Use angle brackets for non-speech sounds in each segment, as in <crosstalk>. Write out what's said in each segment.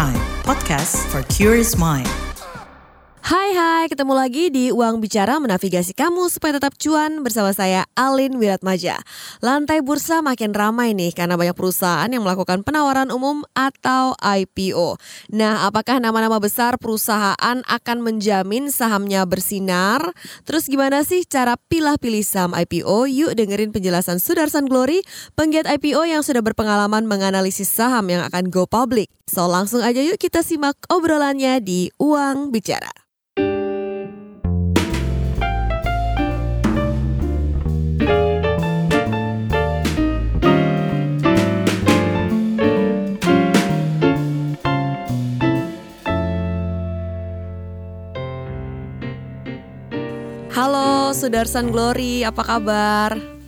Prime, podcast for curious mind. Hai hai, ketemu lagi di Uang Bicara menavigasi kamu supaya tetap cuan bersama saya Alin Wiratmaja. Lantai bursa makin ramai nih karena banyak perusahaan yang melakukan penawaran umum atau IPO. Nah, apakah nama-nama besar perusahaan akan menjamin sahamnya bersinar? Terus gimana sih cara pilih-pilih saham IPO? Yuk dengerin penjelasan Sudarsan Glory, penggiat IPO yang sudah berpengalaman menganalisis saham yang akan go public. So langsung aja yuk kita simak obrolannya di Uang Bicara. Halo Sudarsan Glory, apa kabar?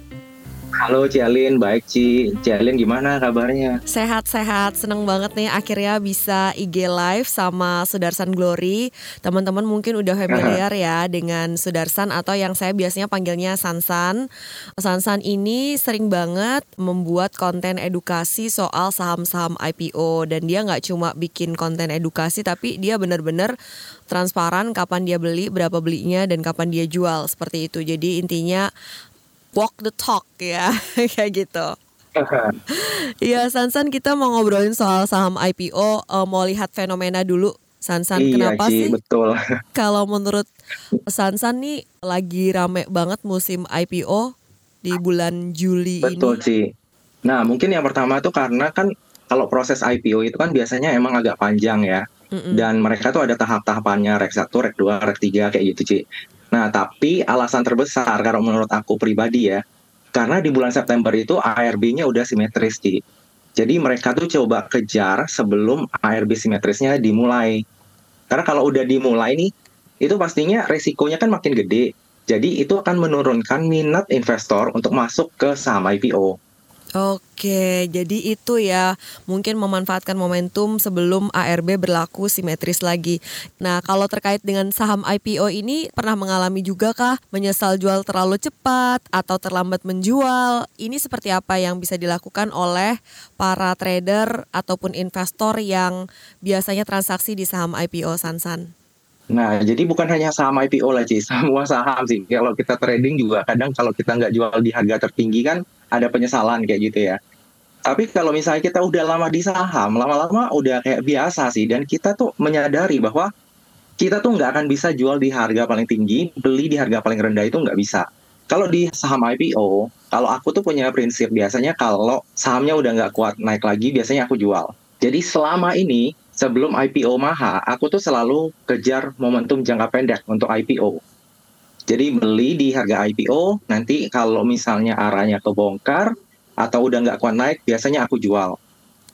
Halo Cialin, baik Ci. Cialin gimana kabarnya? Sehat-sehat, seneng banget nih akhirnya bisa IG live sama Sudarsan Glory. Teman-teman mungkin udah familiar ya dengan Sudarsan atau yang saya biasanya panggilnya Sansan. Sansan ini sering banget membuat konten edukasi soal saham-saham IPO dan dia nggak cuma bikin konten edukasi tapi dia bener-bener transparan kapan dia beli, berapa belinya dan kapan dia jual seperti itu. Jadi intinya walk the talk ya <laughs> kayak gitu. Iya Sansan kita mau ngobrolin soal saham IPO uh, mau lihat fenomena dulu Sansan iya, kenapa sih betul. <laughs> kalau menurut Sansan nih lagi rame banget musim IPO di bulan Juli betul ini. Ci. Nah mungkin yang pertama tuh karena kan kalau proses IPO itu kan biasanya emang agak panjang ya. Mm-mm. Dan mereka tuh ada tahap-tahapannya rek 1, rek 2, rek 3 kayak gitu Ci. Nah tapi alasan terbesar kalau menurut aku pribadi ya. Karena di bulan September itu ARB-nya udah simetris Ci. Jadi mereka tuh coba kejar sebelum ARB simetrisnya dimulai. Karena kalau udah dimulai nih, itu pastinya resikonya kan makin gede. Jadi itu akan menurunkan minat investor untuk masuk ke saham IPO. Oke, jadi itu ya mungkin memanfaatkan momentum sebelum ARB berlaku simetris lagi. Nah, kalau terkait dengan saham IPO ini pernah mengalami juga kah menyesal jual terlalu cepat atau terlambat menjual? Ini seperti apa yang bisa dilakukan oleh para trader ataupun investor yang biasanya transaksi di saham IPO Sansan? Nah, jadi bukan hanya saham IPO lah, Ci. <laughs> Semua saham sih. Kalau kita trading juga kadang kalau kita nggak jual di harga tertinggi kan ada penyesalan kayak gitu ya. Tapi kalau misalnya kita udah lama di saham, lama-lama udah kayak biasa sih. Dan kita tuh menyadari bahwa kita tuh nggak akan bisa jual di harga paling tinggi, beli di harga paling rendah itu nggak bisa. Kalau di saham IPO, kalau aku tuh punya prinsip biasanya kalau sahamnya udah nggak kuat naik lagi, biasanya aku jual. Jadi selama ini sebelum IPO Maha, aku tuh selalu kejar momentum jangka pendek untuk IPO. Jadi beli di harga IPO, nanti kalau misalnya arahnya kebongkar atau udah nggak kuat naik, biasanya aku jual.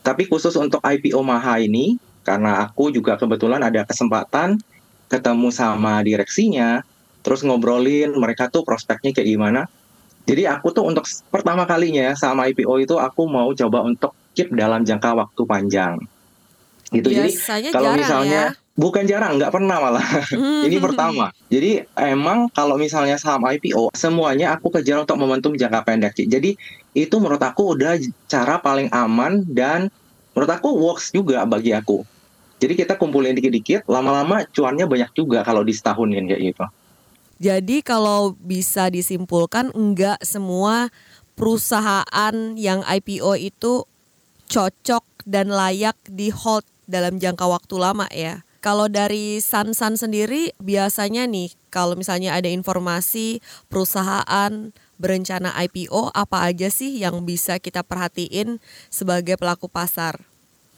Tapi khusus untuk IPO Maha ini, karena aku juga kebetulan ada kesempatan ketemu sama direksinya, terus ngobrolin mereka tuh prospeknya kayak gimana. Jadi aku tuh untuk pertama kalinya sama IPO itu aku mau coba untuk keep dalam jangka waktu panjang gitu Biasanya jadi kalau misalnya ya. Bukan jarang nggak pernah malah. <laughs> Ini pertama. Jadi emang kalau misalnya saham IPO semuanya aku kejar untuk momentum jangka pendek. Jadi itu menurut aku udah cara paling aman dan menurut aku works juga bagi aku. Jadi kita kumpulin dikit-dikit lama-lama cuannya banyak juga kalau di setahunin kayak gitu. Jadi kalau bisa disimpulkan enggak semua perusahaan yang IPO itu cocok dan layak di hold dalam jangka waktu lama ya. Kalau dari Sansan sendiri biasanya nih kalau misalnya ada informasi perusahaan berencana IPO apa aja sih yang bisa kita perhatiin sebagai pelaku pasar?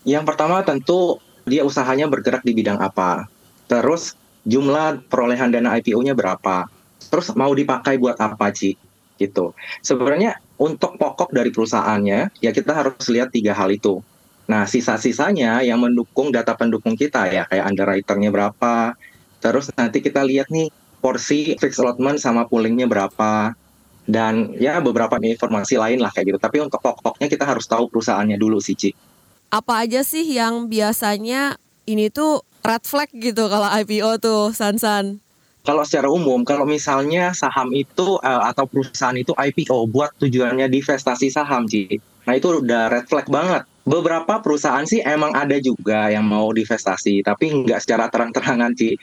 Yang pertama tentu dia usahanya bergerak di bidang apa. Terus jumlah perolehan dana IPO-nya berapa. Terus mau dipakai buat apa, Ci? Gitu. Sebenarnya untuk pokok dari perusahaannya, ya kita harus lihat tiga hal itu. Nah, sisa-sisanya yang mendukung data pendukung kita ya, kayak underwriter-nya berapa. Terus nanti kita lihat nih porsi fixed allotment sama poolingnya berapa. Dan ya beberapa informasi lain lah kayak gitu. Tapi untuk pokoknya kita harus tahu perusahaannya dulu sih, Ci. Apa aja sih yang biasanya ini tuh red flag gitu kalau IPO tuh Sansan? Kalau secara umum, kalau misalnya saham itu uh, atau perusahaan itu IPO buat tujuannya divestasi saham, Ci. Nah itu udah red flag banget. Beberapa perusahaan sih emang ada juga yang mau divestasi, tapi nggak secara terang-terangan sih.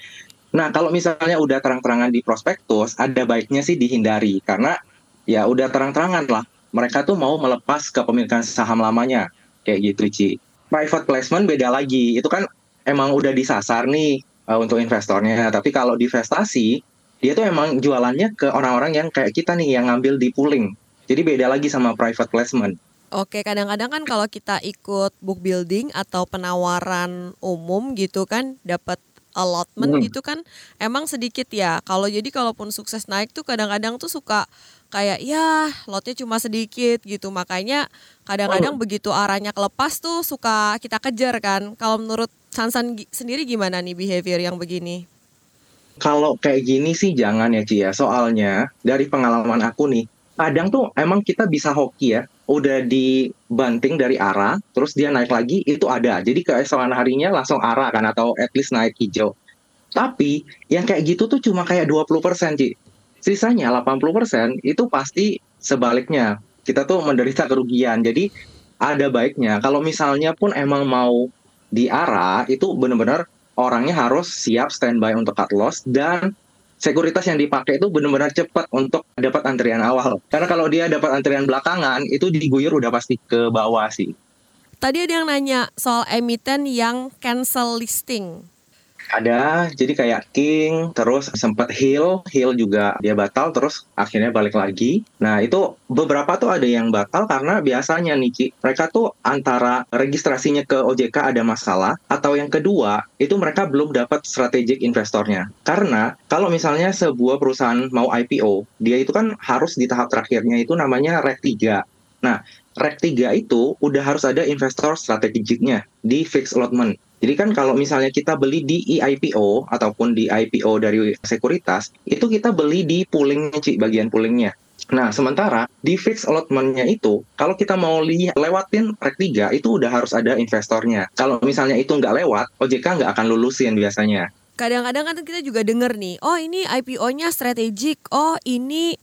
Nah, kalau misalnya udah terang-terangan di prospektus, ada baiknya sih dihindari karena ya udah terang-terangan lah. Mereka tuh mau melepas kepemilikan saham lamanya, kayak gitu Ci. Private placement beda lagi, itu kan emang udah disasar nih uh, untuk investornya. Tapi kalau divestasi, dia tuh emang jualannya ke orang-orang yang kayak kita nih yang ngambil di pooling. Jadi beda lagi sama private placement. Oke, kadang-kadang kan kalau kita ikut book building atau penawaran umum gitu kan dapat allotment Hmm. gitu kan emang sedikit ya. Kalau jadi kalaupun sukses naik tuh kadang-kadang tuh suka kayak ya lotnya cuma sedikit gitu. Makanya kadang-kadang begitu arahnya kelepas tuh suka kita kejar kan. Kalau menurut Sansan sendiri gimana nih behavior yang begini? Kalau kayak gini sih jangan ya Ci ya. Soalnya dari pengalaman aku nih, kadang tuh emang kita bisa hoki ya. Udah dibanting dari arah, terus dia naik lagi, itu ada. Jadi keesokan harinya langsung arah kan, atau at least naik hijau. Tapi yang kayak gitu tuh cuma kayak 20% Ci. Sisanya 80% itu pasti sebaliknya. Kita tuh menderita kerugian. Jadi ada baiknya kalau misalnya pun emang mau diarah itu benar-benar orangnya harus siap standby untuk cut loss dan sekuritas yang dipakai itu benar-benar cepat untuk dapat antrian awal. Karena kalau dia dapat antrian belakangan itu diguyur udah pasti ke bawah sih. Tadi ada yang nanya soal emiten yang cancel listing. Ada jadi kayak King terus sempat Hill, Hill juga dia batal terus akhirnya balik lagi. Nah, itu beberapa tuh ada yang batal karena biasanya nih Ci, mereka tuh antara registrasinya ke OJK ada masalah atau yang kedua itu mereka belum dapat strategic investornya. Karena kalau misalnya sebuah perusahaan mau IPO, dia itu kan harus di tahap terakhirnya itu namanya Reg 3. Nah, Reg 3 itu udah harus ada investor strategicnya di fixed allotment. Jadi kan kalau misalnya kita beli di IPO ataupun di IPO dari sekuritas, itu kita beli di poolingnya, Ci, bagian poolingnya. Nah, sementara di fixed allotment-nya itu, kalau kita mau lihat lewatin reg 3, itu udah harus ada investornya. Kalau misalnya itu nggak lewat, OJK nggak akan lulusin biasanya. Kadang-kadang kan kita juga denger nih, oh ini IPO-nya strategik, oh ini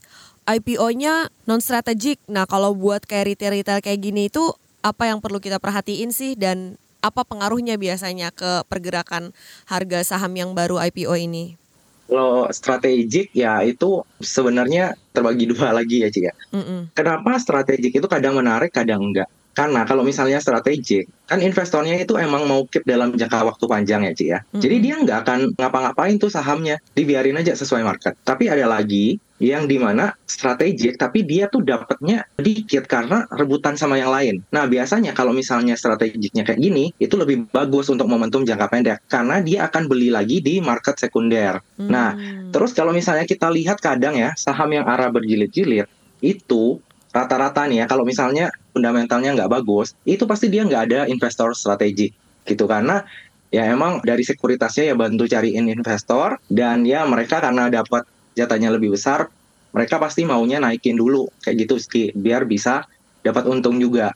IPO-nya non strategik. Nah, kalau buat kayak retail-retail kayak gini itu apa yang perlu kita perhatiin sih dan apa pengaruhnya biasanya ke pergerakan harga saham yang baru IPO ini? Kalau strategik ya itu sebenarnya terbagi dua <laughs> lagi ya, Ci ya. Mm-mm. Kenapa strategik itu kadang menarik, kadang enggak? Karena kalau misalnya strategik, kan investornya itu emang mau keep dalam jangka waktu panjang ya, Ci ya. Jadi Mm-mm. dia nggak akan ngapa-ngapain tuh sahamnya, dibiarin aja sesuai market. Tapi ada lagi yang di mana strategik, tapi dia tuh dapatnya dikit karena rebutan sama yang lain. Nah biasanya kalau misalnya strategiknya kayak gini, itu lebih bagus untuk momentum jangka pendek karena dia akan beli lagi di market sekunder. Nah, Hmm. Terus kalau misalnya kita lihat kadang ya saham yang arah berjilid-jilid itu rata-rata nih ya kalau misalnya fundamentalnya nggak bagus itu pasti dia nggak ada investor strategik gitu karena ya emang dari sekuritasnya ya bantu cariin investor dan ya mereka karena dapat jatahnya lebih besar mereka pasti maunya naikin dulu kayak gitu Ski, biar bisa dapat untung juga.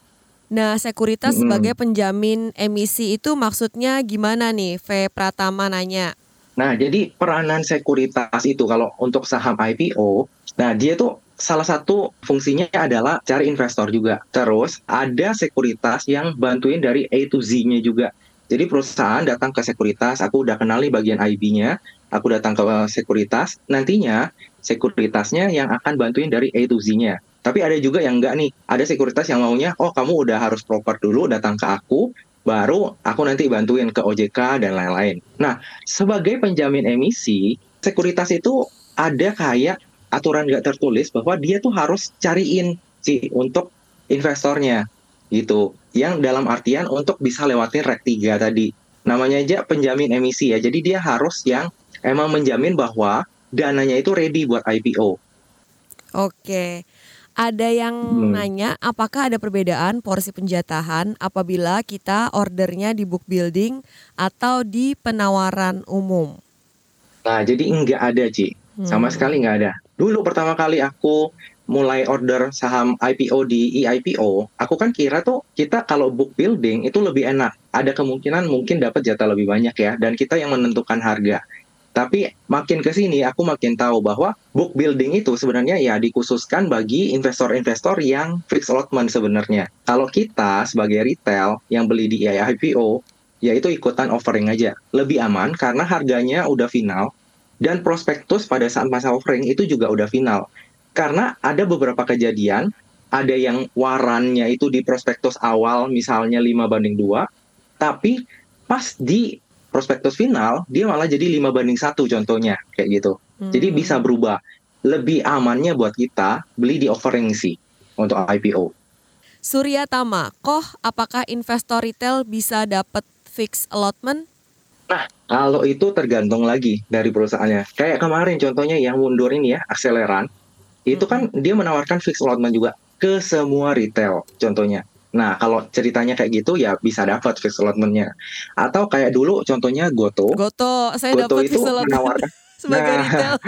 Nah, sekuritas Mm-mm. sebagai penjamin emisi itu maksudnya gimana nih? V Pratama nanya. Nah, jadi peranan sekuritas itu kalau untuk saham IPO, nah dia tuh salah satu fungsinya adalah cari investor juga. Terus ada sekuritas yang bantuin dari A to Z-nya juga. Jadi perusahaan datang ke sekuritas, aku udah kenal nih bagian IB-nya, aku datang ke sekuritas, nantinya sekuritasnya yang akan bantuin dari A to Z-nya. Tapi ada juga yang enggak nih, ada sekuritas yang maunya, oh kamu udah harus proper dulu datang ke aku, baru aku nanti bantuin ke OJK dan lain-lain. Nah, sebagai penjamin emisi, sekuritas itu ada kayak aturan nggak tertulis bahwa dia tuh harus cariin sih untuk investornya gitu. Yang dalam artian untuk bisa lewatin reg 3 tadi. Namanya aja penjamin emisi ya. Jadi dia harus yang emang menjamin bahwa dananya itu ready buat IPO. Oke. Ada yang Hmm. nanya apakah ada perbedaan porsi penjatahan apabila kita ordernya di book building atau di penawaran umum? Nah, jadi nggak ada, Ci. Sama Hmm. sekali nggak ada. Dulu pertama kali aku mulai order saham IPO di EIPO, aku kan kira tuh kita kalau book building itu lebih enak. Ada kemungkinan mungkin dapat jatah lebih banyak ya, dan kita yang menentukan harga. Tapi makin ke sini aku makin tahu bahwa book building itu sebenarnya ya dikhususkan bagi investor-investor yang fixed allotment sebenarnya. Kalau kita sebagai retail yang beli di IPO, ya itu ikutan offering aja. Lebih aman karena harganya udah final dan prospektus pada saat masa offering itu juga udah final. Karena ada beberapa kejadian, ada yang warannya itu di prospektus awal misalnya 5 banding 2, tapi pas di prospektus final dia malah jadi 5 banding satu contohnya kayak gitu. Hmm. Jadi bisa berubah. Lebih amannya buat kita beli di offering sih untuk IPO. Surya Tama, koh apakah investor retail bisa dapat fix allotment? Nah, kalau itu tergantung lagi dari perusahaannya. Kayak kemarin contohnya yang mundur ini ya, akseleran. Itu kan dia menawarkan fix allotment juga ke semua retail contohnya. Nah, kalau ceritanya kayak gitu ya bisa dapat fixed allotment-nya. Atau kayak dulu contohnya Goto. Goto, saya Goto dapat itu menawarkan <laughs> sebagai nah, retail. <laughs>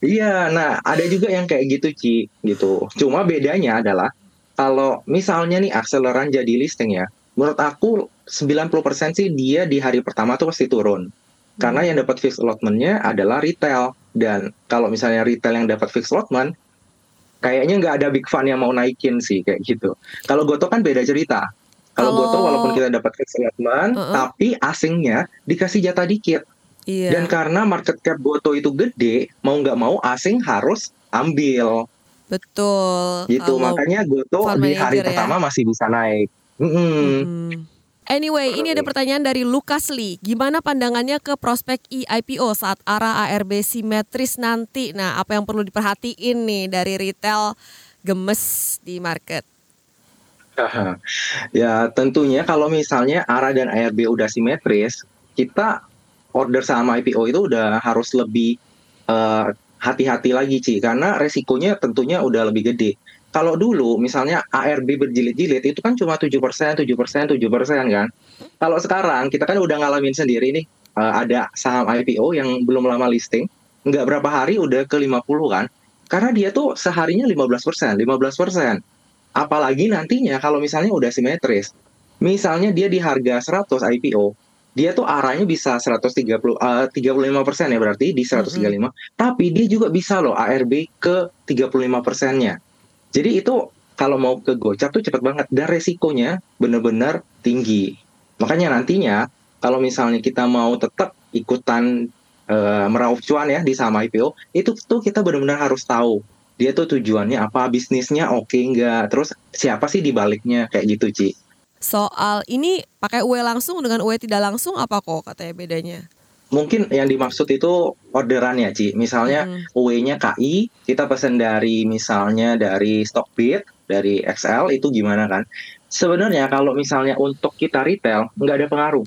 Iya, nah ada juga yang kayak gitu Ci, gitu. Cuma bedanya adalah kalau misalnya nih akseleran jadi listing ya, menurut aku 90% sih dia di hari pertama tuh pasti turun. Karena yang dapat fixed allotment-nya adalah retail. Dan kalau misalnya retail yang dapat fixed allotment, kayaknya nggak ada big fun yang mau naikin sih kayak gitu. Kalau Goto kan beda cerita. Kalau Goto walaupun kita dapat settlement, uh -uh. tapi asingnya dikasih jatah dikit. Iya. Dan karena market cap Goto itu gede, mau nggak mau asing harus ambil. Betul. Gitu makanya Goto di hari ya. pertama masih bisa naik. Mm -hmm. Anyway, ini ada pertanyaan dari Lukas Lee. Gimana pandangannya ke prospek IPO saat arah ARB simetris nanti? Nah, apa yang perlu diperhatiin nih dari retail gemes di market? <laughs> ya, tentunya kalau misalnya ARA dan ARB udah simetris, kita order saham IPO itu udah harus lebih eh, hati-hati lagi, Ci, karena resikonya tentunya udah lebih gede kalau dulu misalnya ARB berjilid-jilid itu kan cuma tujuh persen, tujuh persen, tujuh persen kan. Kalau sekarang kita kan udah ngalamin sendiri nih uh, ada saham IPO yang belum lama listing, nggak berapa hari udah ke 50 kan. Karena dia tuh seharinya 15 persen, 15 persen. Apalagi nantinya kalau misalnya udah simetris. Misalnya dia di harga 100 IPO, dia tuh arahnya bisa 130 uh, 35 persen ya berarti di 135. Mm -hmm. Tapi dia juga bisa loh ARB ke 35 persennya. Jadi itu kalau mau ke gocap tuh cepat banget dan resikonya benar-benar tinggi. Makanya nantinya kalau misalnya kita mau tetap ikutan uh, meraup cuan ya di saham IPO, itu tuh kita benar-benar harus tahu dia tuh tujuannya apa, bisnisnya oke okay nggak, terus siapa sih di baliknya kayak gitu Ci. Soal ini pakai UE langsung dengan UE tidak langsung apa kok katanya bedanya? Mungkin yang dimaksud itu orderan ya Ci. Misalnya hmm. UE-nya KI, kita pesan dari misalnya dari Stockbit, dari XL itu gimana kan? Sebenarnya kalau misalnya untuk kita retail nggak ada pengaruh.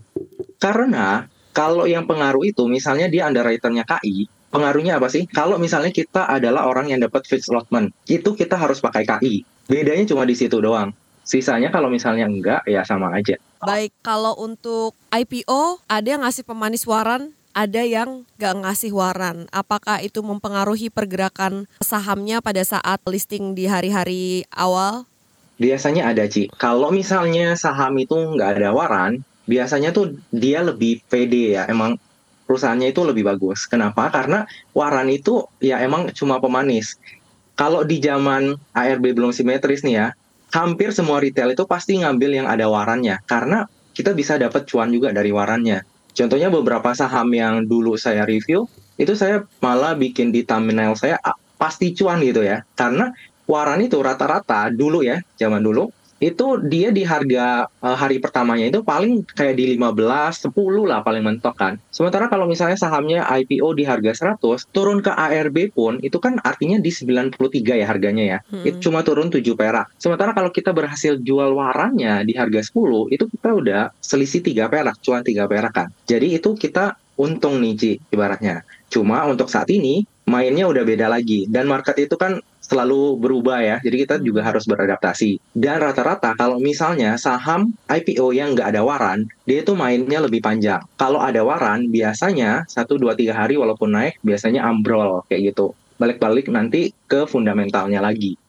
Karena kalau yang pengaruh itu misalnya dia underwriternya KI, pengaruhnya apa sih? Kalau misalnya kita adalah orang yang dapat fixed allotment, itu kita harus pakai KI. Bedanya cuma di situ doang. Sisanya kalau misalnya enggak ya sama aja. Baik, kalau untuk IPO ada yang ngasih pemanis waran, ada yang gak ngasih waran. Apakah itu mempengaruhi pergerakan sahamnya pada saat listing di hari-hari awal? Biasanya ada, Ci. Kalau misalnya saham itu nggak ada waran, biasanya tuh dia lebih pede ya. Emang perusahaannya itu lebih bagus. Kenapa? Karena waran itu ya emang cuma pemanis. Kalau di zaman ARB belum simetris nih ya, hampir semua retail itu pasti ngambil yang ada warannya karena kita bisa dapat cuan juga dari warannya. Contohnya beberapa saham yang dulu saya review itu saya malah bikin di thumbnail saya pasti cuan gitu ya. Karena waran itu rata-rata dulu ya, zaman dulu itu dia di harga uh, hari pertamanya itu paling kayak di 15, 10 lah paling mentok kan. Sementara kalau misalnya sahamnya IPO di harga 100, turun ke ARB pun itu kan artinya di 93 ya harganya ya. Hmm. Itu cuma turun 7 perak. Sementara kalau kita berhasil jual warannya di harga 10, itu kita udah selisih 3 perak, cuan 3 perak kan. Jadi itu kita untung nih Ci ibaratnya. Cuma untuk saat ini mainnya udah beda lagi dan market itu kan selalu berubah ya. Jadi kita juga hmm. harus beradaptasi. Dan rata-rata kalau misalnya saham IPO yang nggak ada waran, dia itu mainnya lebih panjang. Kalau ada waran, biasanya 1, 2, 3 hari walaupun naik, biasanya ambrol kayak gitu. Balik-balik nanti ke fundamentalnya lagi.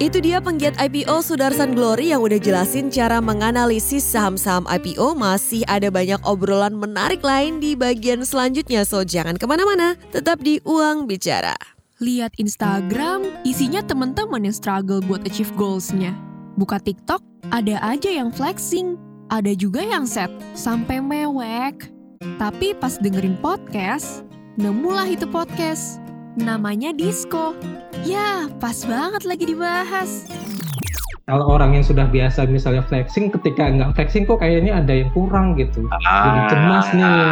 Itu dia penggiat IPO Sudarsan Glory yang udah jelasin cara menganalisis saham-saham IPO. Masih ada banyak obrolan menarik lain di bagian selanjutnya, so jangan ke mana-mana. Tetap di Uang Bicara. Lihat Instagram, isinya temen-temen yang struggle buat achieve goals-nya. Buka TikTok, ada aja yang flexing. Ada juga yang set, sampai mewek. Tapi pas dengerin podcast, nemulah itu podcast. Namanya Disco. Ya, pas banget lagi dibahas. Kalau orang yang sudah biasa misalnya flexing, ketika nggak flexing kok kayaknya ada yang kurang gitu. Jadi cemas nih.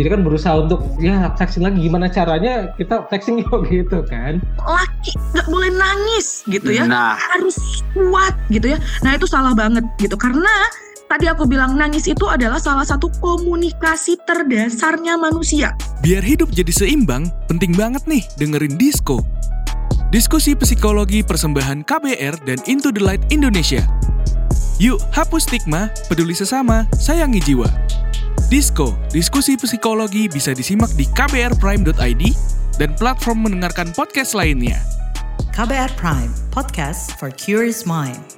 Jadi kan berusaha untuk ya flexing lagi gimana caranya kita flexing <laughs> yuk gitu kan. laki nggak boleh nangis gitu ya Nah, harus kuat gitu ya nah itu salah banget gitu karena tadi aku bilang nangis itu adalah salah satu komunikasi terdasarnya manusia Biar hidup jadi seimbang, penting banget nih dengerin Disko. Diskusi psikologi persembahan KBR dan Into the Light Indonesia. Yuk, hapus stigma, peduli sesama, sayangi jiwa. Disko, diskusi psikologi bisa disimak di kbrprime.id dan platform mendengarkan podcast lainnya. KBR Prime, podcast for curious mind.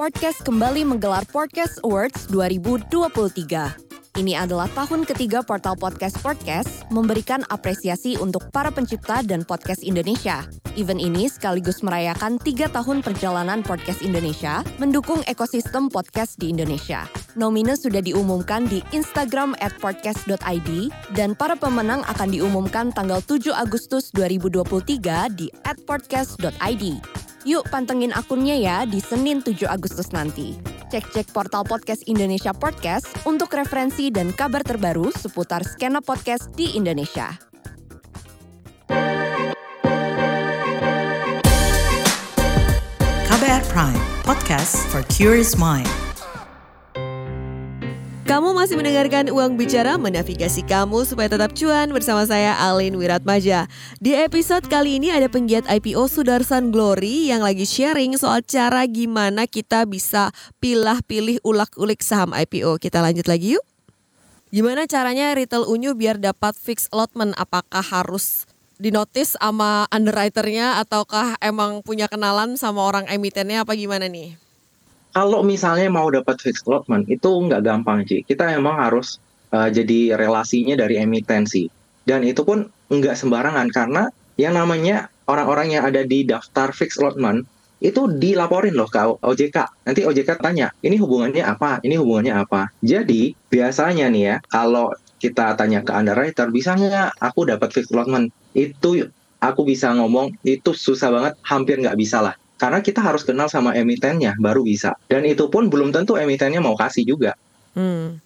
Podcast kembali menggelar Podcast Awards 2023. Ini adalah tahun ketiga portal Podcast Podcast memberikan apresiasi untuk para pencipta dan podcast Indonesia. Event ini sekaligus merayakan tiga tahun perjalanan podcast Indonesia mendukung ekosistem podcast di Indonesia. Nomine sudah diumumkan di Instagram at podcast.id dan para pemenang akan diumumkan tanggal 7 Agustus 2023 di at podcast.id. Yuk pantengin akunnya ya di Senin 7 Agustus nanti. Cek-cek portal podcast Indonesia Podcast untuk referensi dan kabar terbaru seputar skena podcast di Indonesia. KBR Prime, podcast for curious mind. Kamu masih mendengarkan Uang Bicara menavigasi kamu supaya tetap cuan bersama saya Alin Wiratmaja. Di episode kali ini ada penggiat IPO Sudarsan Glory yang lagi sharing soal cara gimana kita bisa pilah-pilih ulak-ulik saham IPO. Kita lanjut lagi yuk. Gimana caranya retail unyu biar dapat fix allotment? Apakah harus dinotis sama underwriternya ataukah emang punya kenalan sama orang emitennya apa gimana nih? Kalau misalnya mau dapat fixed allotment itu nggak gampang Ci. Kita emang harus uh, jadi relasinya dari emitensi. Dan itu pun nggak sembarangan karena yang namanya orang-orang yang ada di daftar fixed allotment itu dilaporin loh ke OJK. Nanti OJK tanya, ini hubungannya apa? Ini hubungannya apa? Jadi biasanya nih ya, kalau kita tanya ke underwriter, bisa nggak aku dapat fixed allotment? Itu aku bisa ngomong, itu susah banget, hampir nggak bisa lah. Karena kita harus kenal sama emitennya, baru bisa. Dan itu pun belum tentu emitennya mau kasih juga. Hmm.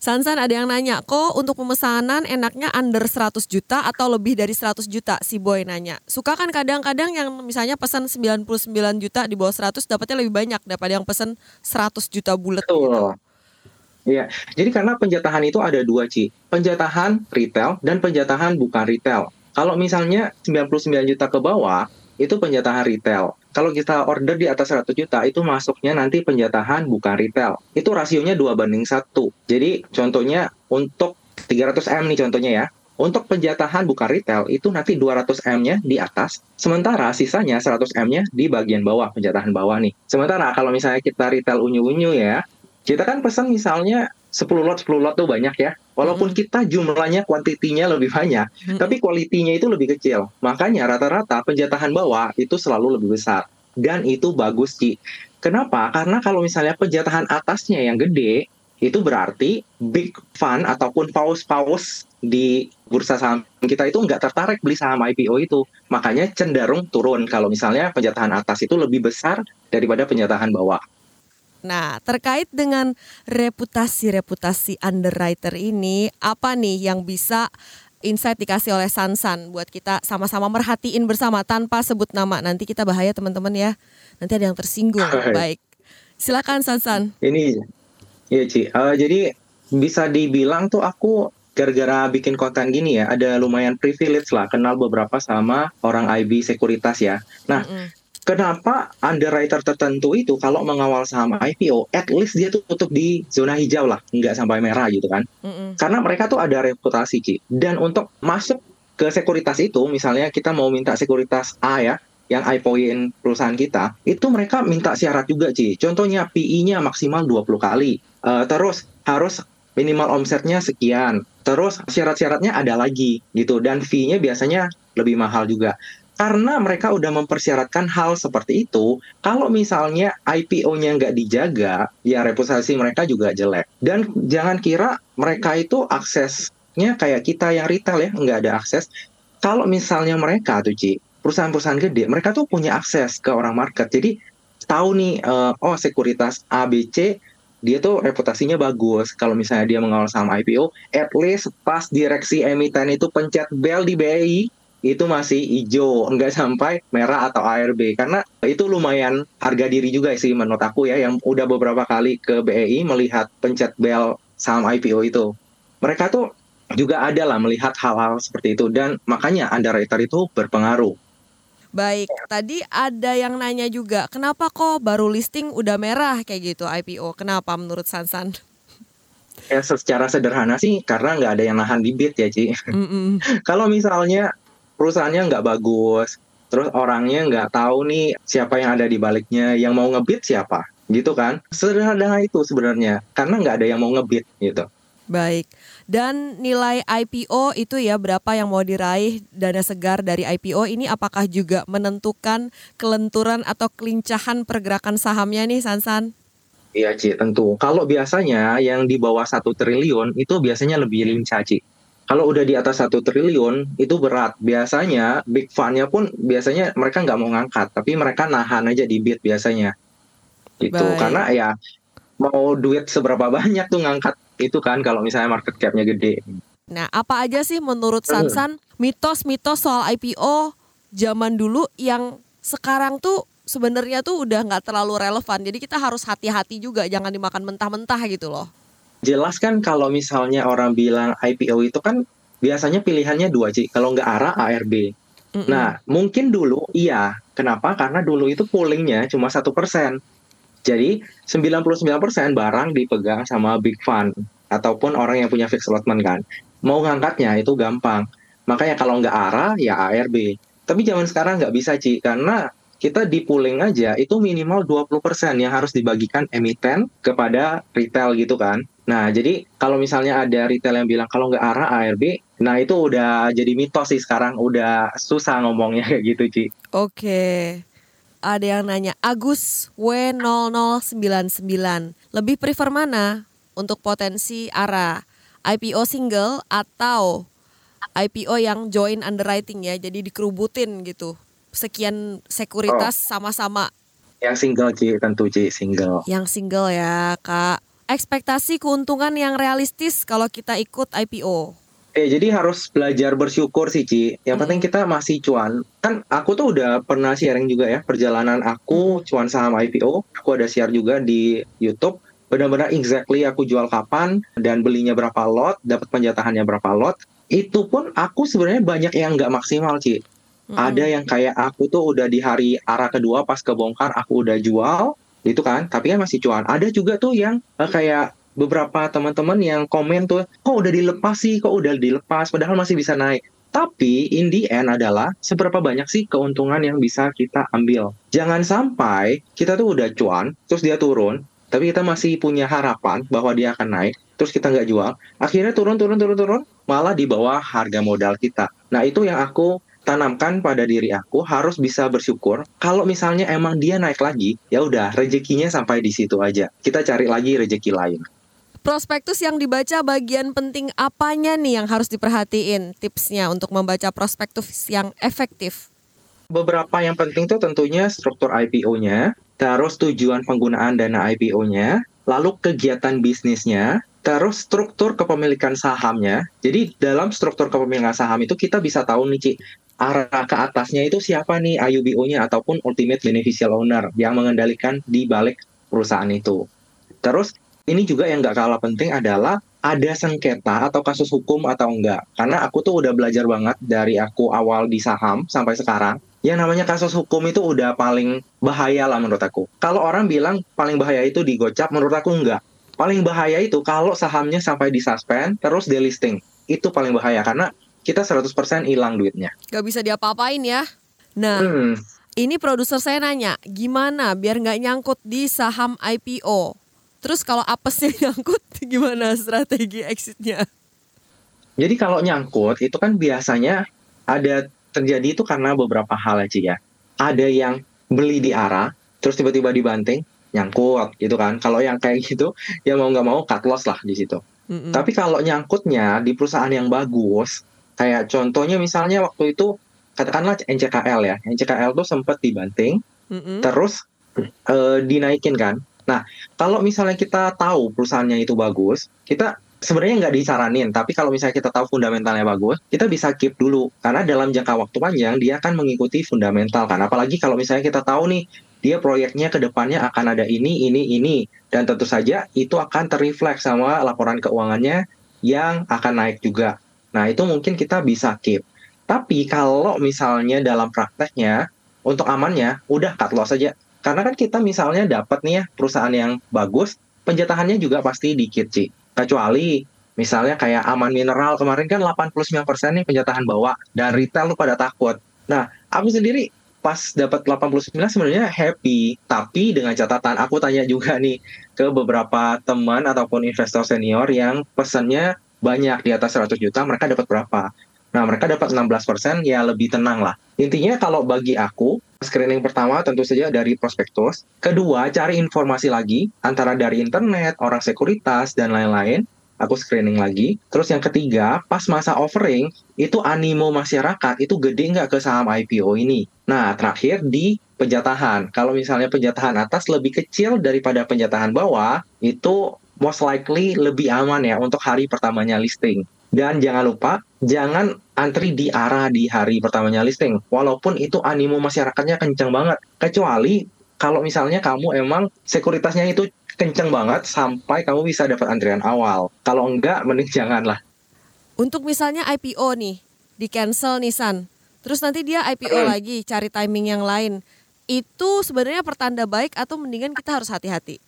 Sansan ada yang nanya, kok untuk pemesanan enaknya under 100 juta atau lebih dari 100 juta? Si Boy nanya. Suka kan kadang-kadang yang misalnya pesan 99 juta di bawah 100 dapatnya lebih banyak daripada yang pesan 100 juta bulat. Betul. Iya, jadi karena penjatahan itu ada dua, Ci. Penjatahan retail dan penjatahan bukan retail. Kalau misalnya 99 juta ke bawah, itu penjatahan retail. Kalau kita order di atas 100 juta, itu masuknya nanti penjatahan bukan retail. Itu rasionya 2 banding 1. Jadi contohnya untuk 300M nih contohnya ya. Untuk penjatahan bukan retail, itu nanti 200M-nya di atas. Sementara sisanya 100M-nya di bagian bawah, penjatahan bawah nih. Sementara kalau misalnya kita retail unyu-unyu ya, kita kan pesan misalnya 10 lot, 10 lot tuh banyak ya. Walaupun kita jumlahnya, kuantitinya lebih banyak, Hmm. tapi kualitinya itu lebih kecil. Makanya rata-rata penjatahan bawah itu selalu lebih besar. Dan itu bagus, Ci. Kenapa? Karena kalau misalnya penjatahan atasnya yang gede, itu berarti big fund ataupun paus-paus di bursa saham kita itu nggak tertarik beli saham IPO itu. Makanya cenderung turun kalau misalnya penjatahan atas itu lebih besar daripada penjatahan bawah. Nah, terkait dengan reputasi-reputasi underwriter ini, apa nih yang bisa insight dikasih oleh Sansan buat kita sama-sama merhatiin bersama tanpa sebut nama. Nanti kita bahaya teman-teman ya. Nanti ada yang tersinggung. <laughs> Baik. Silakan Sansan. Ini, iya Ci. Eh, jadi bisa dibilang tuh aku gara-gara bikin konten gini ya, ada lumayan privilege lah, kenal beberapa sama orang IB sekuritas ya. Nah, Mm-mm. Kenapa underwriter tertentu itu kalau mengawal saham IPO, at least dia tuh tutup di zona hijau lah, nggak sampai merah gitu kan. Mm-mm. Karena mereka tuh ada reputasi Ci. Dan untuk masuk ke sekuritas itu, misalnya kita mau minta sekuritas A ya, yang IPOin perusahaan kita, itu mereka minta syarat juga, Ci. Contohnya PI-nya maksimal 20 kali. Uh, terus harus minimal omsetnya sekian. Terus syarat-syaratnya ada lagi gitu dan fee-nya biasanya lebih mahal juga. Karena mereka udah mempersyaratkan hal seperti itu, kalau misalnya IPO-nya nggak dijaga, ya reputasi mereka juga jelek. Dan jangan kira mereka itu aksesnya kayak kita yang retail ya, nggak ada akses. Kalau misalnya mereka tuh, Ci, perusahaan-perusahaan gede, mereka tuh punya akses ke orang market. Jadi tahu nih, uh, oh sekuritas ABC dia tuh reputasinya bagus. Kalau misalnya dia mengawal saham IPO, at least pas direksi emiten itu pencet bell di BI, itu masih hijau, enggak sampai merah atau ARB. Karena itu lumayan harga diri juga sih menurut aku ya, yang udah beberapa kali ke BI melihat pencet bell saham IPO itu. Mereka tuh juga ada lah melihat hal-hal seperti itu dan makanya underwriter itu berpengaruh Baik, tadi ada yang nanya juga, kenapa kok baru listing udah merah kayak gitu IPO? Kenapa menurut Sansan? Ya secara sederhana sih karena nggak ada yang nahan di bid ya Ci. Mm -mm. <laughs> Kalau misalnya perusahaannya nggak bagus, terus orangnya nggak tahu nih siapa yang ada di baliknya, yang mau ngebit siapa, gitu kan? Sederhana itu sebenarnya, karena nggak ada yang mau ngebit gitu. Baik. Dan nilai IPO itu ya berapa yang mau diraih dana segar dari IPO ini apakah juga menentukan kelenturan atau kelincahan pergerakan sahamnya nih Sansan? Iya Ci, tentu. Kalau biasanya yang di bawah satu triliun itu biasanya lebih lincah Ci. Kalau udah di atas satu triliun itu berat. Biasanya big fund-nya pun biasanya mereka nggak mau ngangkat, tapi mereka nahan aja di bid biasanya. Itu karena ya mau duit seberapa banyak tuh ngangkat itu kan kalau misalnya market cap-nya gede. Nah, apa aja sih menurut Sansan mitos-mitos soal IPO zaman dulu yang sekarang tuh sebenarnya tuh udah nggak terlalu relevan. Jadi kita harus hati-hati juga, jangan dimakan mentah-mentah gitu loh. Jelas kan kalau misalnya orang bilang IPO itu kan biasanya pilihannya dua sih. Kalau nggak ARA, ARB. Mm -mm. Nah, mungkin dulu iya. Kenapa? Karena dulu itu poolingnya cuma satu persen. Jadi 99% barang dipegang sama big fund ataupun orang yang punya fixed allotment kan. Mau ngangkatnya itu gampang. Makanya kalau nggak ARA ya ARB. Tapi zaman sekarang nggak bisa Ci karena kita di pooling aja itu minimal 20% yang harus dibagikan emiten kepada retail gitu kan. Nah, jadi kalau misalnya ada retail yang bilang kalau nggak ARA ARB, nah itu udah jadi mitos sih sekarang, udah susah ngomongnya kayak gitu, Ci. Oke ada yang nanya Agus W0099 lebih prefer mana untuk potensi ARA IPO single atau IPO yang join underwriting ya jadi dikerubutin gitu sekian sekuritas oh. sama-sama oh. yang single Ci tentu Ci single yang single ya Kak ekspektasi keuntungan yang realistis kalau kita ikut IPO Eh jadi harus belajar bersyukur sih Ci. Yang hmm. penting kita masih cuan. Kan aku tuh udah pernah sharing juga ya perjalanan aku cuan saham IPO. Aku ada share juga di YouTube. Benar-benar exactly aku jual kapan dan belinya berapa lot, dapat penjatahannya berapa lot. Itu pun aku sebenarnya banyak yang nggak maksimal Ci. Hmm. Ada yang kayak aku tuh udah di hari arah kedua pas kebongkar aku udah jual itu kan tapi kan masih cuan ada juga tuh yang uh, kayak beberapa teman-teman yang komen tuh kok udah dilepas sih kok udah dilepas padahal masih bisa naik tapi in the end adalah seberapa banyak sih keuntungan yang bisa kita ambil. Jangan sampai kita tuh udah cuan, terus dia turun, tapi kita masih punya harapan bahwa dia akan naik, terus kita nggak jual, akhirnya turun, turun, turun, turun, malah di bawah harga modal kita. Nah itu yang aku tanamkan pada diri aku harus bisa bersyukur. Kalau misalnya emang dia naik lagi, ya udah rezekinya sampai di situ aja. Kita cari lagi rezeki lain. Prospektus yang dibaca bagian penting apanya nih yang harus diperhatiin tipsnya untuk membaca prospektus yang efektif? Beberapa yang penting tuh tentunya struktur IPO-nya, terus tujuan penggunaan dana IPO-nya, lalu kegiatan bisnisnya, terus struktur kepemilikan sahamnya. Jadi dalam struktur kepemilikan saham itu kita bisa tahu nih Ci, arah ke atasnya itu siapa nih IUBO-nya ataupun ultimate beneficial owner yang mengendalikan di balik perusahaan itu. Terus ini juga yang nggak kalah penting adalah ada sengketa atau kasus hukum atau enggak. Karena aku tuh udah belajar banget dari aku awal di saham sampai sekarang. Yang namanya kasus hukum itu udah paling bahaya lah menurut aku. Kalau orang bilang paling bahaya itu di gocap, menurut aku enggak. Paling bahaya itu kalau sahamnya sampai disuspend terus delisting. Itu paling bahaya karena kita 100% hilang duitnya. Gak bisa diapa-apain ya. Nah, Hmm. ini produser saya nanya, gimana biar nggak nyangkut di saham IPO? Terus kalau apesnya <laughs> nyangkut, gimana strategi exitnya? Jadi kalau nyangkut itu kan biasanya ada terjadi itu karena beberapa hal aja ya. Ada yang beli di arah, terus tiba-tiba dibanting, nyangkut gitu kan. Kalau yang kayak gitu, ya mau nggak mau cut loss lah di situ. Mm-mm. Tapi kalau nyangkutnya di perusahaan yang bagus, kayak contohnya misalnya waktu itu katakanlah NCKL ya, NCKL tuh sempat dibanting, Mm-mm. terus eh, dinaikin kan. Nah, kalau misalnya kita tahu perusahaannya itu bagus, kita sebenarnya nggak disaranin, tapi kalau misalnya kita tahu fundamentalnya bagus, kita bisa keep dulu karena dalam jangka waktu panjang dia akan mengikuti fundamental kan. Apalagi kalau misalnya kita tahu nih dia proyeknya ke depannya akan ada ini, ini, ini, dan tentu saja itu akan terrefleks sama laporan keuangannya yang akan naik juga. Nah, itu mungkin kita bisa keep. Tapi kalau misalnya dalam prakteknya untuk amannya udah cut loss aja. Karena kan kita misalnya dapat nih ya perusahaan yang bagus, penjatahannya juga pasti dikit sih. Kecuali misalnya kayak Aman Mineral kemarin kan 89% nih penjatahan bawah dan retail lu pada takut. Nah, aku sendiri pas dapat 89 sebenarnya happy, tapi dengan catatan aku tanya juga nih ke beberapa teman ataupun investor senior yang pesannya banyak di atas 100 juta, mereka dapat berapa? Nah, mereka dapat 16% ya lebih tenang lah. Intinya kalau bagi aku, screening pertama tentu saja dari prospektus. Kedua, cari informasi lagi antara dari internet, orang sekuritas, dan lain-lain. Aku screening lagi. Terus yang ketiga, pas masa offering, itu animo masyarakat itu gede nggak ke saham IPO ini. Nah, terakhir di penjatahan. Kalau misalnya penjatahan atas lebih kecil daripada penjatahan bawah, itu most likely lebih aman ya untuk hari pertamanya listing. Dan jangan lupa, jangan antri di arah di hari pertamanya listing. Walaupun itu animo masyarakatnya kenceng banget. Kecuali kalau misalnya kamu emang sekuritasnya itu kenceng banget sampai kamu bisa dapat antrian awal. Kalau enggak, mending <laughs> jangan lah. Untuk misalnya IPO nih, di cancel nih San. Terus nanti dia IPO lagi, cari timing yang lain. Itu sebenarnya pertanda baik atau mendingan kita harus hati-hati?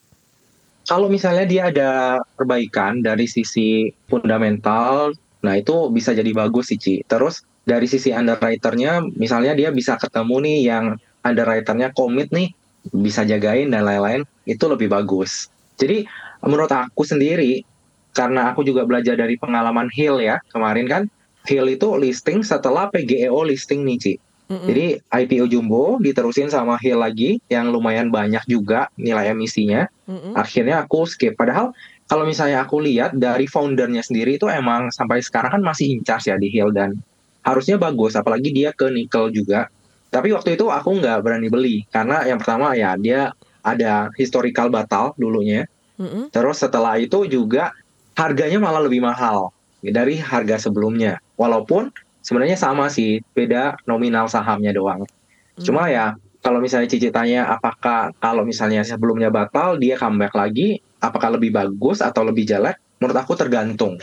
Kalau misalnya dia ada perbaikan dari sisi fundamental, nah itu bisa jadi bagus sih Ci. Terus dari sisi underwriternya, misalnya dia bisa ketemu nih yang underwriternya komit nih, bisa jagain dan lain-lain, itu lebih bagus. Jadi menurut aku sendiri, karena aku juga belajar dari pengalaman Hill ya, kemarin kan, Hill itu listing setelah PGEO listing nih Ci. Mm-mm. Jadi IPO Jumbo diterusin sama Hill lagi yang lumayan banyak juga nilai emisinya. Mm-mm. Akhirnya aku skip. Padahal kalau misalnya aku lihat dari foundernya sendiri itu emang sampai sekarang kan masih in charge ya di Hill dan harusnya bagus. Apalagi dia ke nikel juga. Tapi waktu itu aku nggak berani beli karena yang pertama ya dia ada historical batal dulunya. Mm-mm. Terus setelah itu juga harganya malah lebih mahal dari harga sebelumnya. Walaupun sebenarnya sama sih, beda nominal sahamnya doang. Cuma ya kalau misalnya Cici tanya apakah kalau misalnya sebelumnya batal dia comeback lagi, apakah lebih bagus atau lebih jelek? Menurut aku tergantung.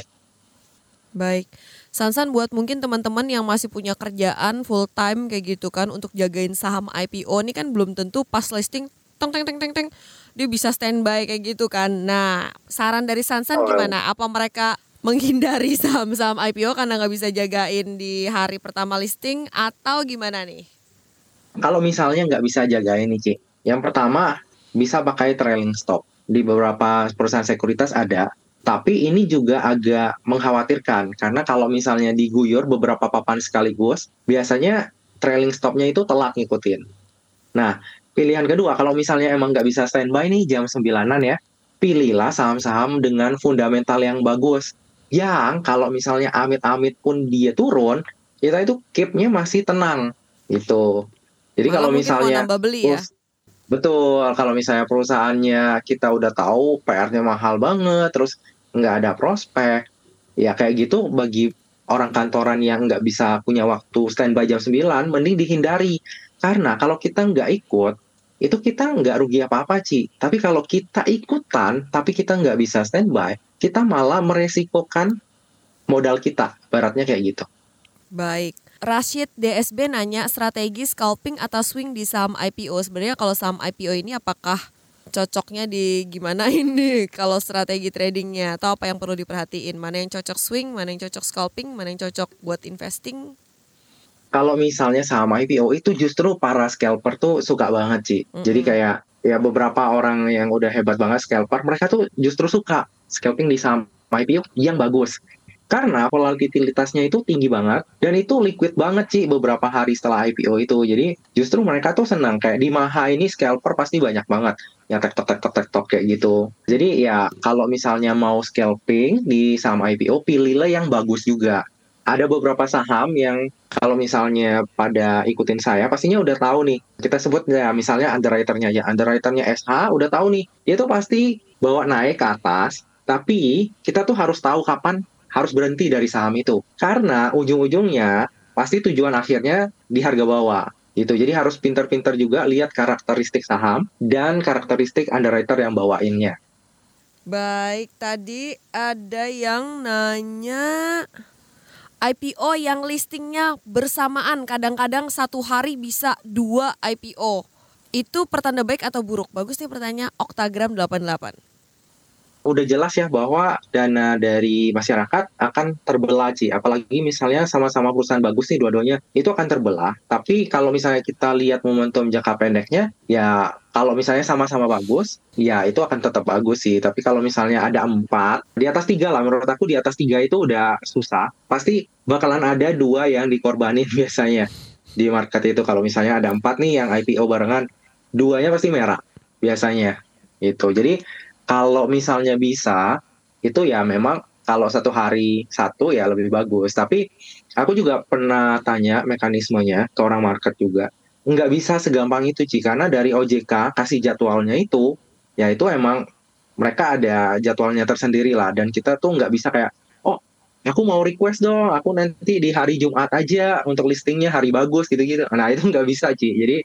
Baik. Sansan buat mungkin teman-teman yang masih punya kerjaan full time kayak gitu kan untuk jagain saham IPO ini kan belum tentu pas listing teng teng teng teng teng dia bisa standby kayak gitu kan. Nah, saran dari Sansan gimana? Apa mereka menghindari <laughs> saham-saham IPO karena nggak bisa jagain di hari pertama listing atau gimana nih? Kalau misalnya nggak bisa jagain nih, Ci. Yang pertama, bisa pakai trailing stop. Di beberapa perusahaan sekuritas ada. Tapi ini juga agak mengkhawatirkan. Karena kalau misalnya diguyur beberapa papan sekaligus, biasanya trailing stopnya itu telat ngikutin. Nah, pilihan kedua, kalau misalnya emang nggak bisa standby nih jam 9-an ya, pilihlah saham-saham dengan fundamental yang bagus. Yang kalau misalnya amit-amit pun dia turun, kita itu keep-nya masih tenang. Gitu. Jadi kalau mau misalnya nambah beli ya? Betul, kalau misalnya perusahaannya kita udah tahu PR-nya mahal banget, terus nggak ada prospek, ya kayak gitu bagi orang kantoran yang nggak bisa punya waktu standby jam 9, mending dihindari. Karena kalau kita nggak ikut, itu kita nggak rugi apa-apa, Ci. Tapi kalau kita ikutan, tapi kita nggak bisa standby, kita malah meresikokan modal kita. Baratnya kayak gitu. Baik. Rashid DSB nanya strategi scalping atau swing di saham IPO. Sebenarnya kalau saham IPO ini apakah cocoknya di gimana <laughs> ini kalau strategi tradingnya? Atau apa yang perlu diperhatiin? Mana yang cocok swing mana yang cocok scalping mana yang cocok buat investing? Kalau misalnya saham IPO itu justru para scalper tuh suka banget sih mm -hmm. jadi kayak ya beberapa orang yang udah hebat banget scalper mereka tuh justru suka scalping di saham IPO yang bagus karena volatilitasnya itu tinggi banget dan itu liquid banget sih beberapa hari setelah IPO itu. Jadi justru mereka tuh senang. Kayak di Maha ini scalper pasti banyak banget. Yang tek tek tek tek tek kayak gitu. Jadi ya kalau misalnya mau scalping di saham IPO pilihlah yang bagus juga. Ada beberapa saham yang kalau misalnya pada ikutin saya pastinya udah tahu nih. Kita sebut ya misalnya underwriternya ya underwriternya SH udah tahu nih. Dia tuh pasti bawa naik ke atas tapi kita tuh harus tahu kapan harus berhenti dari saham itu karena ujung-ujungnya pasti tujuan akhirnya di harga bawah gitu. Jadi harus pinter-pinter juga lihat karakteristik saham dan karakteristik underwriter yang bawainnya. Baik, tadi ada yang nanya IPO yang listingnya bersamaan kadang-kadang satu hari bisa dua IPO. Itu pertanda baik atau buruk? Bagus nih pertanyaan Oktagram 88 udah jelas ya bahwa dana dari masyarakat akan terbelah sih apalagi misalnya sama-sama perusahaan bagus nih dua-duanya itu akan terbelah. Tapi kalau misalnya kita lihat momentum jangka pendeknya ya kalau misalnya sama-sama bagus ya itu akan tetap bagus sih. Tapi kalau misalnya ada empat di atas tiga lah. Menurut aku di atas tiga itu udah susah. Pasti bakalan ada dua yang dikorbanin <laughs> biasanya di market itu. Kalau misalnya ada empat nih yang IPO barengan duanya pasti merah biasanya itu jadi kalau misalnya bisa itu ya memang kalau satu hari satu ya lebih bagus. Tapi aku juga pernah tanya mekanismenya ke orang market juga. Nggak bisa segampang itu Ci karena dari OJK kasih jadwalnya itu ya itu emang mereka ada jadwalnya tersendiri lah. Dan kita tuh nggak bisa kayak oh aku mau request dong aku nanti di hari Jumat aja untuk listingnya hari bagus gitu-gitu. Nah itu <laughs> nggak bisa Ci. Jadi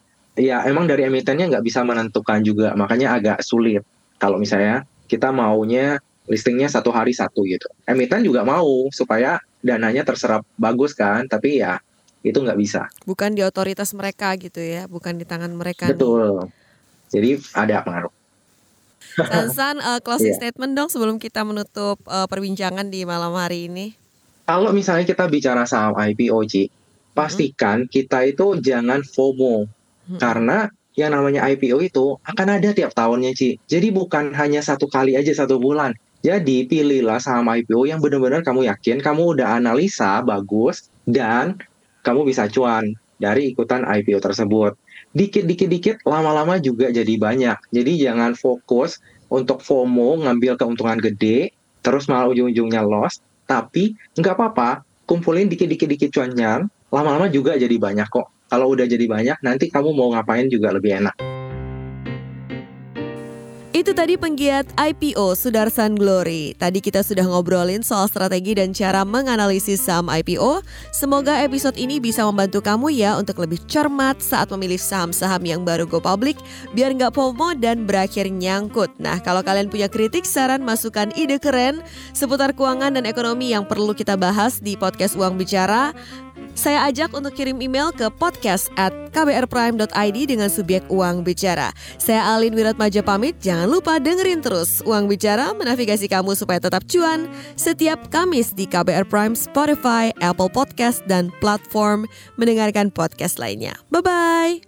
ya emang dari emitennya nggak bisa menentukan juga. Makanya agak sulit kalau misalnya kita maunya listingnya satu hari satu gitu. Emiten juga mau supaya dananya terserap bagus kan, tapi ya itu nggak bisa. Bukan di otoritas mereka gitu ya, bukan di tangan mereka. Betul. Nih. Jadi ada pengaruh. Sansan uh, closing yeah. statement dong sebelum kita menutup uh, perbincangan di malam hari ini. Kalau misalnya kita bicara saham IPO, Ci, pastikan hmm. kita itu jangan FOMO. Hmm. Karena yang namanya IPO itu akan ada tiap tahunnya Ci. Jadi bukan hanya satu kali aja satu bulan. Jadi pilihlah saham IPO yang benar-benar kamu yakin kamu udah analisa bagus dan kamu bisa cuan dari ikutan IPO tersebut. Dikit-dikit-dikit lama-lama juga jadi banyak. Jadi jangan fokus untuk FOMO ngambil keuntungan gede terus malah ujung-ujungnya loss. Tapi nggak apa-apa, kumpulin dikit-dikit-dikit cuannya, lama-lama juga jadi banyak kok kalau udah jadi banyak nanti kamu mau ngapain juga lebih enak. Itu tadi penggiat IPO Sudarsan Glory. Tadi kita sudah ngobrolin soal strategi dan cara menganalisis saham IPO. Semoga episode ini bisa membantu kamu ya untuk lebih cermat saat memilih saham-saham yang baru go public biar nggak FOMO dan berakhir nyangkut. Nah kalau kalian punya kritik, saran, masukan, ide keren seputar keuangan dan ekonomi yang perlu kita bahas di podcast Uang Bicara, saya ajak untuk kirim email ke podcast at kbrprime.id dengan subjek Uang Bicara. Saya Alin Wiratmaja pamit, jangan lupa dengerin terus Uang Bicara menavigasi kamu supaya tetap cuan setiap Kamis di KBR Prime, Spotify, Apple Podcast, dan platform mendengarkan podcast lainnya. Bye-bye!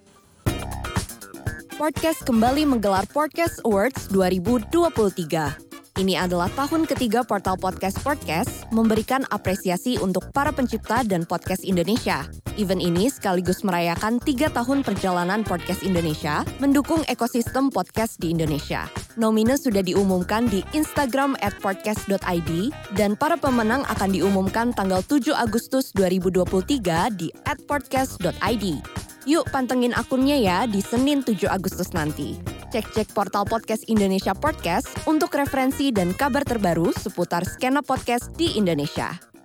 Podcast kembali menggelar Podcast Awards 2023. Ini adalah tahun ketiga portal Podcast Podcast memberikan apresiasi untuk para pencipta dan podcast Indonesia. Event ini sekaligus merayakan tiga tahun perjalanan podcast Indonesia mendukung ekosistem podcast di Indonesia. Nomine sudah diumumkan di Instagram at podcast.id dan para pemenang akan diumumkan tanggal 7 Agustus 2023 di at podcast.id. Yuk pantengin akunnya ya di Senin 7 Agustus nanti. Cek-cek portal podcast Indonesia Podcast untuk referensi dan kabar terbaru seputar skena podcast di Indonesia.